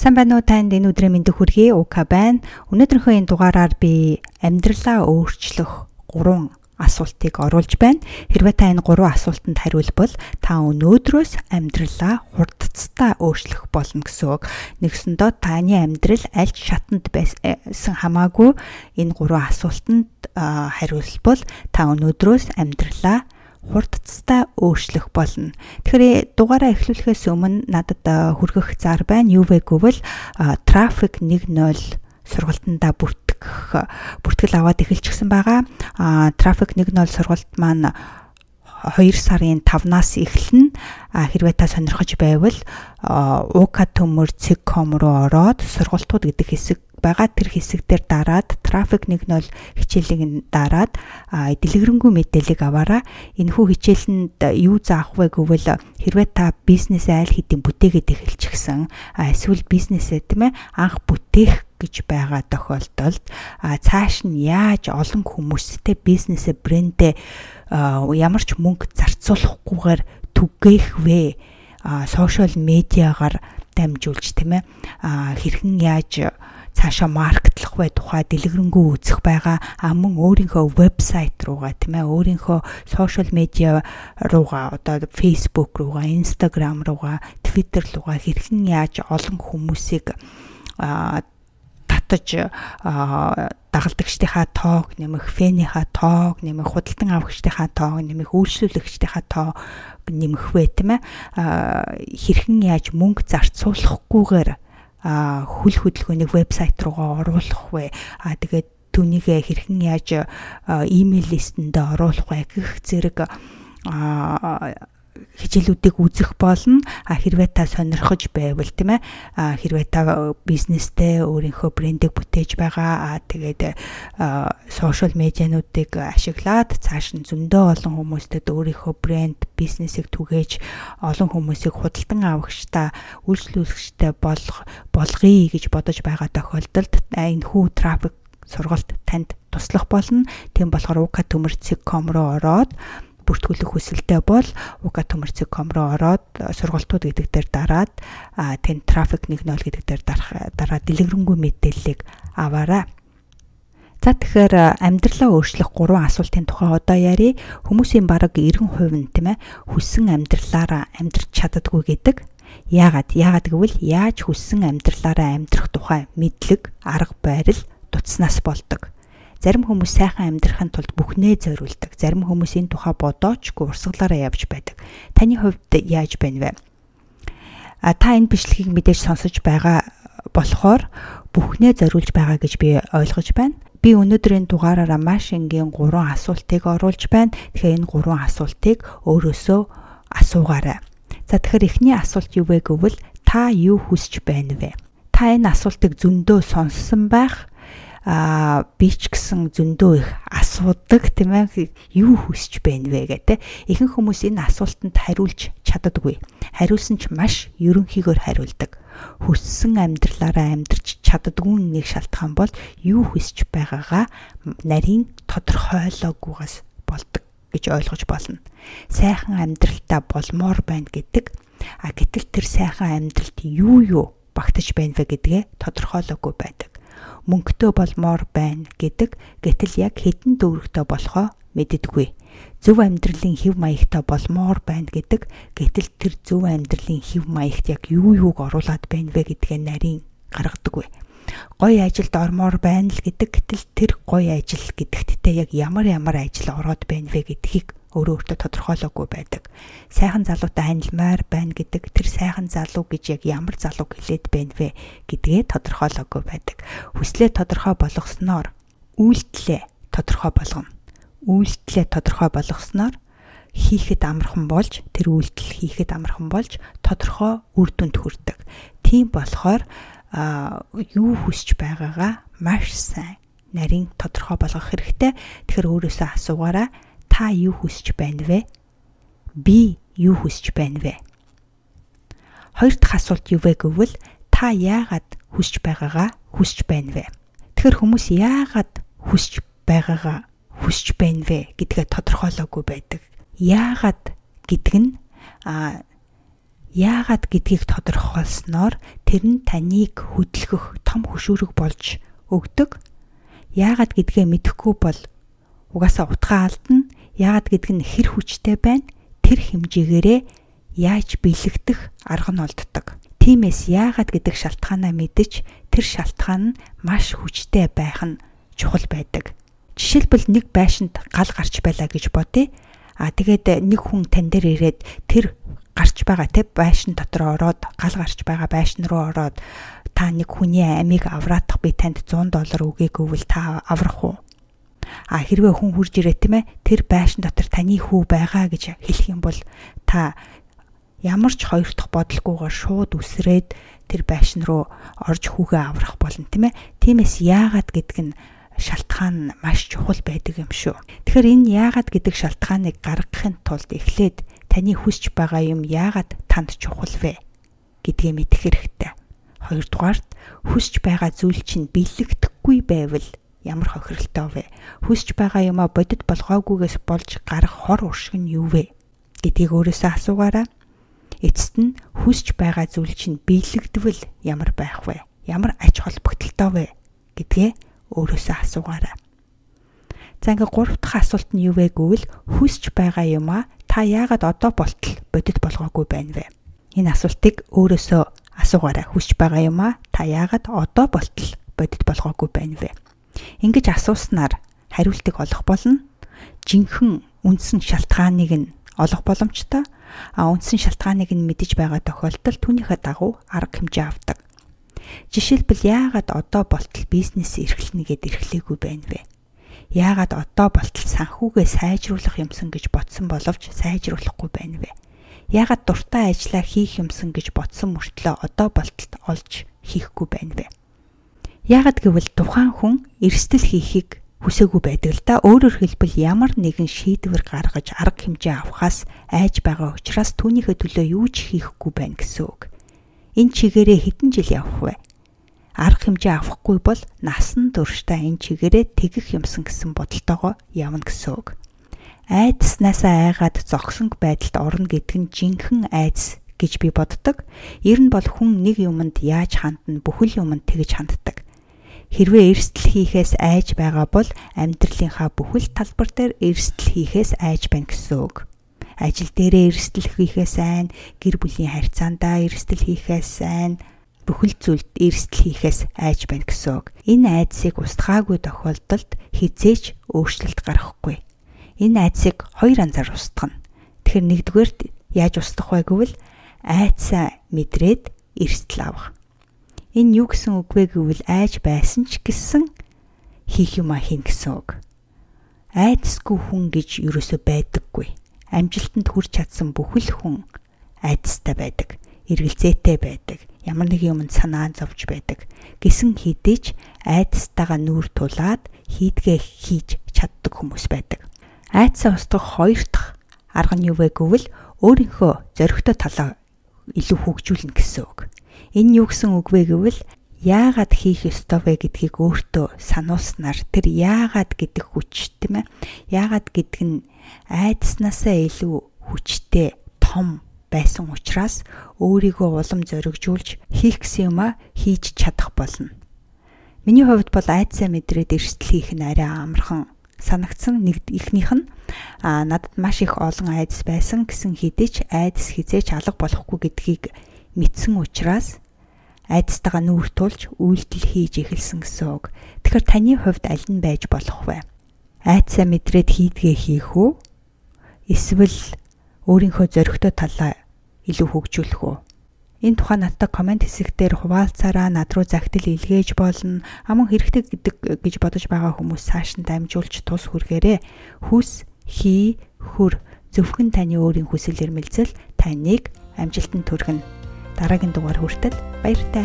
Сайн байна уу танд энэ өдрийн мэндийг хүргэе. Ука байна. Өнөөдрийнхөө энэ дугаараар би амьдралаа өөрчлөх 3 асуултыг оруулж байна. Хэрвээ та энэ 3 асуултанд хариулбал та өнөөдрөөс амьдралаа хурдцтай өөрчлөх болно гэсэн үг. Нэгсэндөө таны амьдрал аль шатанд байсан хамаагүй энэ 3 асуултанд хариулбал та өнөөдрөөс амьдралаа хурдцтай өөрчлөх болно. Тэгэхээр дугаараа эхлүүлэхээс өмнө надад хүргэх зар байна. Юу вэ гэвэл трафик 1.0 сургалтандаа бүртгэх бүртгэл аваад эхэлчихсэн байгаа. Трафик 1.0 сургалт маань 2 сарын 5-наас эхэлнэ. Хэрвээ та сонирхож байвал уука төмөр цэг.com руу ороод сургалтууд гэдэг хэсэг байгаа. Тэр хэсэг дээр дараад трафик 1.0 хичээлийг дараад дэлгэрэнгүй мэдээллийг аваараа энэхүү хичээлэнд юу заах вэ гэвэл хэрвээ та бизнесээ аль хэдийн бүтээгээд эхэлчихсэн эсвэл бизнесээ тийм ээ анх бүтээх гэж байгаа тохиолдолд цааш нь яаж олон хүмүүстэй бизнесээ брэндээ ямар ч мөнгө зарцуулахгүйгээр түгээх вэ? Сошиал медиагаар дамжуулж тийм ээ хэрхэн яаж цаашаа маркетлох бай тухай дэлгэрэнгүй үзэх байгаа. А мөн өөрийнхөө вебсайт руугаа тийм ээ өөрийнхөө сошиал медиа руугаа одоо фейсбુક руугаа инстаграм руугаа твиттер руугаа хэрхэн яаж олон хүмүүсийг татаж дагалдагчдынхаа тоог нэмэх, фэнийхаа тоог нэмэх, худалдан авагчдынхаа тоог нэмэх, үйлчлүүлэгчдийнхаа тоог нэмэх вэ тийм ээ хэрхэн яаж мөнгө зарцуулахгүйгээр а хүл хөдөлгөөнийг вебсайт руугаа оруулах вэ? А тэгээд түүнийгээ хэрхэн яаж имэйл листэндээ оруулах вэ гэх зэрэг хичээлүүдийг үзэх болно. А хэрвээ та сонирхож байвал тийм ээ хэрвээ та бизнестэй өөрийнхөө брендийг бүтээж байгаа. А тэгээд сошиал медиануудыг ашиглаад цааш нь зөндөө олон хүмүүстэд өөрийнхөө брэнд, бизнесийг түгээж олон хүмүүсийг худалдан авахчтай, үйлчлүүлэгчтэй болох болгоё гэж бодож байгаа тохиолдолд энэ хүү трафик сургалт танд туслах болно. Тийм болохоор ука төмөрцөг.com руу ороод бүртгүүлэх хүсэлтэй бол uka.com руу ороод сургалтууд гэдэг дээр дараад тэн трафик 1.0 гэдэг дээр дараад дэлгэрэнгүй мэдээллийг аваарай. За тэгэхээр амьдралаа өөрчлөх гурван асуултын тухай одоо ярив. Хүмүүсийн бараг 90% нь тийм ээ хүссэн амьдралаараа амьдрч чаддаггүй гэдэг. Яагаад? Яагаад гэвэл яаж хүссэн амьдралаараа амьдрах тухай мэдлэг, арга барил дутснаас болдог. Зарим хүмүүс сайхан амьдрахын тулд бүхнээ зориулдаг. Зарим хүмүүс энэ тухай бодоочгүй урсгалаараа явж байдаг. Таны хувьд яаж байна вэ? А та энэ бичлэгийг мэдээж сонсож байгаа болохоор бүхнээ зориулж байгаа гэж би ойлгож байна. Би өнөөдрийн дугаараараа маш энгийн 3 асуултыг оруулж байна. Тэгэхээр энэ 3 асуултыг өөрөөсөө асуугаарай. За тэгэхээр эхний асуулт юу вэ гэвэл та юу хүсэж байна вэ? Та энэ асуултыг зөндөө сонссон байх а би ч гэсэн зөндөө их асуудаг тийм ээ юу хүсэж байна вэ гэдэг ихэнх хүмүүс энэ асуултанд хариулж чаддаггүй хариулсан ч маш ерөнхийгөр хариулдаг хүссэн амьдралаараа амьдрч чаддгүй нэг шалтгаан бол юу хүсэж байгаагаа нарийн тодорхойлоогүйгаас болдог гэж ойлгож болно. Сайхан амьдралтай болмоор байна гэдэг а гэтэл тэр сайхан амьдралд юу юу багтаж байна вэ гэдгээ тодорхойлоогүй байдаг. Мөнгөтэй болмоор байна гэдэг гэтэл яг хэдэн төгрөгтэй болохоо мэддэггүй. Зөв амьдралын хэв маягтай болмоор байна гэдэг гэтэл тэр зөв амьдралын хэв маягт яг юу юуг оруулаад байна вэ гэдгээ нарийн гаргадаггүй. Гой ажилд ормоор байна л гэдэг гэтэл тэр гой ажил гэдэгтээ яг ямар ямар ажил ороод байна вэ гэдгийг өөрөө өөртөө тодорхойлоогүй байдаг. Сайхан залуутай ханилмаар байна гэдэг тэр сайхан залуу гэж яг ямар залуу хэлээд байна вэ гэдгээ тодорхойлоогүй байдаг. Хүслээ тодорхой болгосноор үйлдэлээ тодорхой болгоно. Үйлдэлээ тодорхой болгосноор хийхэд амархан болж тэр үйлдэл хийхэд амархан болж тодорхой үр дүнд хүрдэг. Тийм болохоор юу хүсэж байгаагаа маш сайн нарийн тодорхой болгох хэрэгтэй. Тэгэхээр өөрөөсөө асуугаараа та юу хүсэж байна вэ? Би юу хүсэж байна вэ? Хоёр дахь асуулт юу вэ гэвэл та яагаад хүсэж байгаагаа хүсэж байна вэ? Тэгэхээр хүмүүс яагаад хүсэж байгаагаа хүсэж байна вэ гэдгээ тодорхойлоогүй байдаг. Яагаад гэдэг нь а яагаад гэдгийг тодорхойлсноор тэр нь таныг хөдөлгөх том хөшүүрэг болж өгдөг. Яагаад гэдгээ мэдэхгүй бол угаасаа утгаа алдна. Яагаад гэдг нь хэр хүчтэй байна? Тэр хэмжээгээрээ яаж бэлэгдэх арга нь олддог. Тиймээс яагаад гэдэг шалтгаанаа мэдэж тэр шалтгаан нь маш хүчтэй байх нь чухал байдаг. Жишээлбэл нэг байшинд гал гарч байлаа гэж бодъё. А тэгээд нэг хүн тань дээр ирээд тэр гарч байгаа те байшин дотор ороод гал гарч байгаа байшин руу ороод та нэг хүний амийг авраадах би танд 100 доллар өгье гэвэл та аврах уу? А хэрвээ хүн хурж ирээ тийм ээ тэр байшин дотор таны хүү байгаа гэж хэлэх юм бол та ямар ч хоёр дахь бодлогоогоор шууд үсрээд тэр байшин руу орж хүүгээ аврах болно тийм ээ. Тиймээс яагаад гэдг нь шалтгаан нь маш чухал байдаг юм шүү. Тэгэхээр энэ яагаад гэдэг шалтгааныг гаргахын тулд эхлээд таны хүсч байгаа юм яагаад танд чухал вэ гэдгээ мэдэх хэрэгтэй. Хоёрдугаарт хүсч байгаа зүйл чинь биелэгдэхгүй байвал ямар хохиролтой вэ? Хүсч байгаа юмаа бодит болгоогүйгээс болж гарах хор уршиг нь юу вэ гэдгийг өөрөөсөө асуугаарай. Эцэст нь хүсч байгаа зүйл чинь биелэгдвэл ямар байх вэ? Ямар ач холбогдолтой вэ гэдгээ өөрөөсөө асуугаарай. За ингээ гурав дахь асуулт нь юу вэ гэвэл хүсч байгаа юмаа та яагаад одоо болтол бодит болгоогүй байна вэ? Энэ асуултыг өөрөөсөө асуугаарай. Хүсч байгаа юм а та яагаад одоо болтол бодит болгоогүй байна вэ? Ингэж асууснаар хариултыг олох болно. Жинхэнэ үндсэн шалтгааныг нь олох боломжтой. А үндсэн шалтгааныг нь мэдэж байгаа тохиолдолд түүнийхээ дагуу арга хэмжээ авдаг. Жишээлбэл яагаад одоо болтол бизнес эрхлэнэ гэд эрхлээгүй байна вэ? яагаад одоо болтол санхүүгээ сайжруулах юмсан гэж бодсон боловч сайжруулахгүй байна вэ? Яагаад дуртай ажиллаа хийх юмсан гэж бодсон мөртлөө одоо болтолд олж хийхгүй байна вэ? Яагаад гэвэл тухайн хүн эрсдэл хийхийг хүсээгүй байдаг л да. Өөрөөр хэлбэл ямар нэгэн шийдвэр гаргаж арга хэмжээ авахаас айж байгаа учраас түүнийхээ төлөө юу ч хийхгүй байна гэсэн үг. Энэ чигээрээ хэдэн жил явах вэ? арга хэмжээ авахгүй бол насан туршдаа энэ чигээрээ тэгэх юмсан гэсэн бодолтойгоо явна гэсэн үг. Айдснаасаа айгаад зогсонг байдалд орно гэдэг нь жинхэнэ айдс гэж би боддог. Ер нь бол хүн нэг юмд яаж хандна бүхэл юмд тэгж ханддаг. Хэрвээ эрсдэл хийхээс айж байгаа бол амьдралынхаа бүхэл талбар дээр эрсдэл хийхээс айж байна гэсэн үг. Ажил дээрээ эрсдэл хийхээс айн, гэр бүлийн харьцаандаа эрсдэл хийхээс айн, бүхэл зүйлд эрсдэл хийхээс айж байна гэсэн үг. Энэ айдсыг устгаагүй тохиолдолд хизээч өөрчлөлт гарахгүй. Энэ айдсыг хоёр анзаар устгана. Тэгэхээр нэгдүгээр яаж устгах вэ гэвэл айдсаа мэдрээд эрсдэл авах. Энэ юу гэсэн үг вэ гэвэл айж байсан ч гэсэн хийх юма хийн гэсэн үг. Айдсгүй хүн гэж юусоо байдаггүй. Амжилтанд хүрч чадсан бүхэл хүн айдастай байдаг, эргэлзээтэй байдаг ямар нэг юмд санаа зовж байдаг. Гисэн хідэж айдстайгаа нүүр тулаад хийдгээ хийж чаддаг хүмүүс байдаг. Айдсаа устгах хоёр дахь арга нь юу вэ гэвэл өөрийнхөө зоригтой талаа илүү хөгжүүлнэ гэсэн үг. Энэ юу гэсэн үг вэ гэвэл яагаад хийх ёстой вэ гэдгийг өөртөө сануулснаар тэр яагаад гэдэг хүч тийм ээ яагаад гэдэг нь айдснаасаа илүү хүчтэй том байсан учраас өөрийгөө улам зоригжуулж хийх гэсэн юмаа хийж чадах болно. Миний хувьд бол айдсаа мэдрээд эрсдэл хийх нь арай амархан санагдсан нэг ихнийх нь а надад маш их олон айдас байсан гэсэн хэдий ч айдас хизээч алга болохгүй гэдгийг мэдсэн учраас айдастайгаа нүүр тулж үйлдэл хийж эхэлсэн гэсэн үг. Тэгэхээр таны хувьд аль нь байж болох вэ? Айдсаа мэдрээд хийдгээ хийх үү? Эсвэл өөрийнхөө зоригтой талаа илүү хөгжүүлэх үү? Энэ тухай надтай комент хэсэгтэр хуваалцаараа над руу загтал илгээж болно. Амун хэрэгтэй гэдэг гэж бодож байгаа хүмүүс цааш нь дамжуулж тус хүргээрээ хүс хий хөр зөвхөн таны өөрийн хүсэл эрмэлзэл таныг амжилтанд хүргэнэ. Дараагийн дугаар хүртэл баяртай.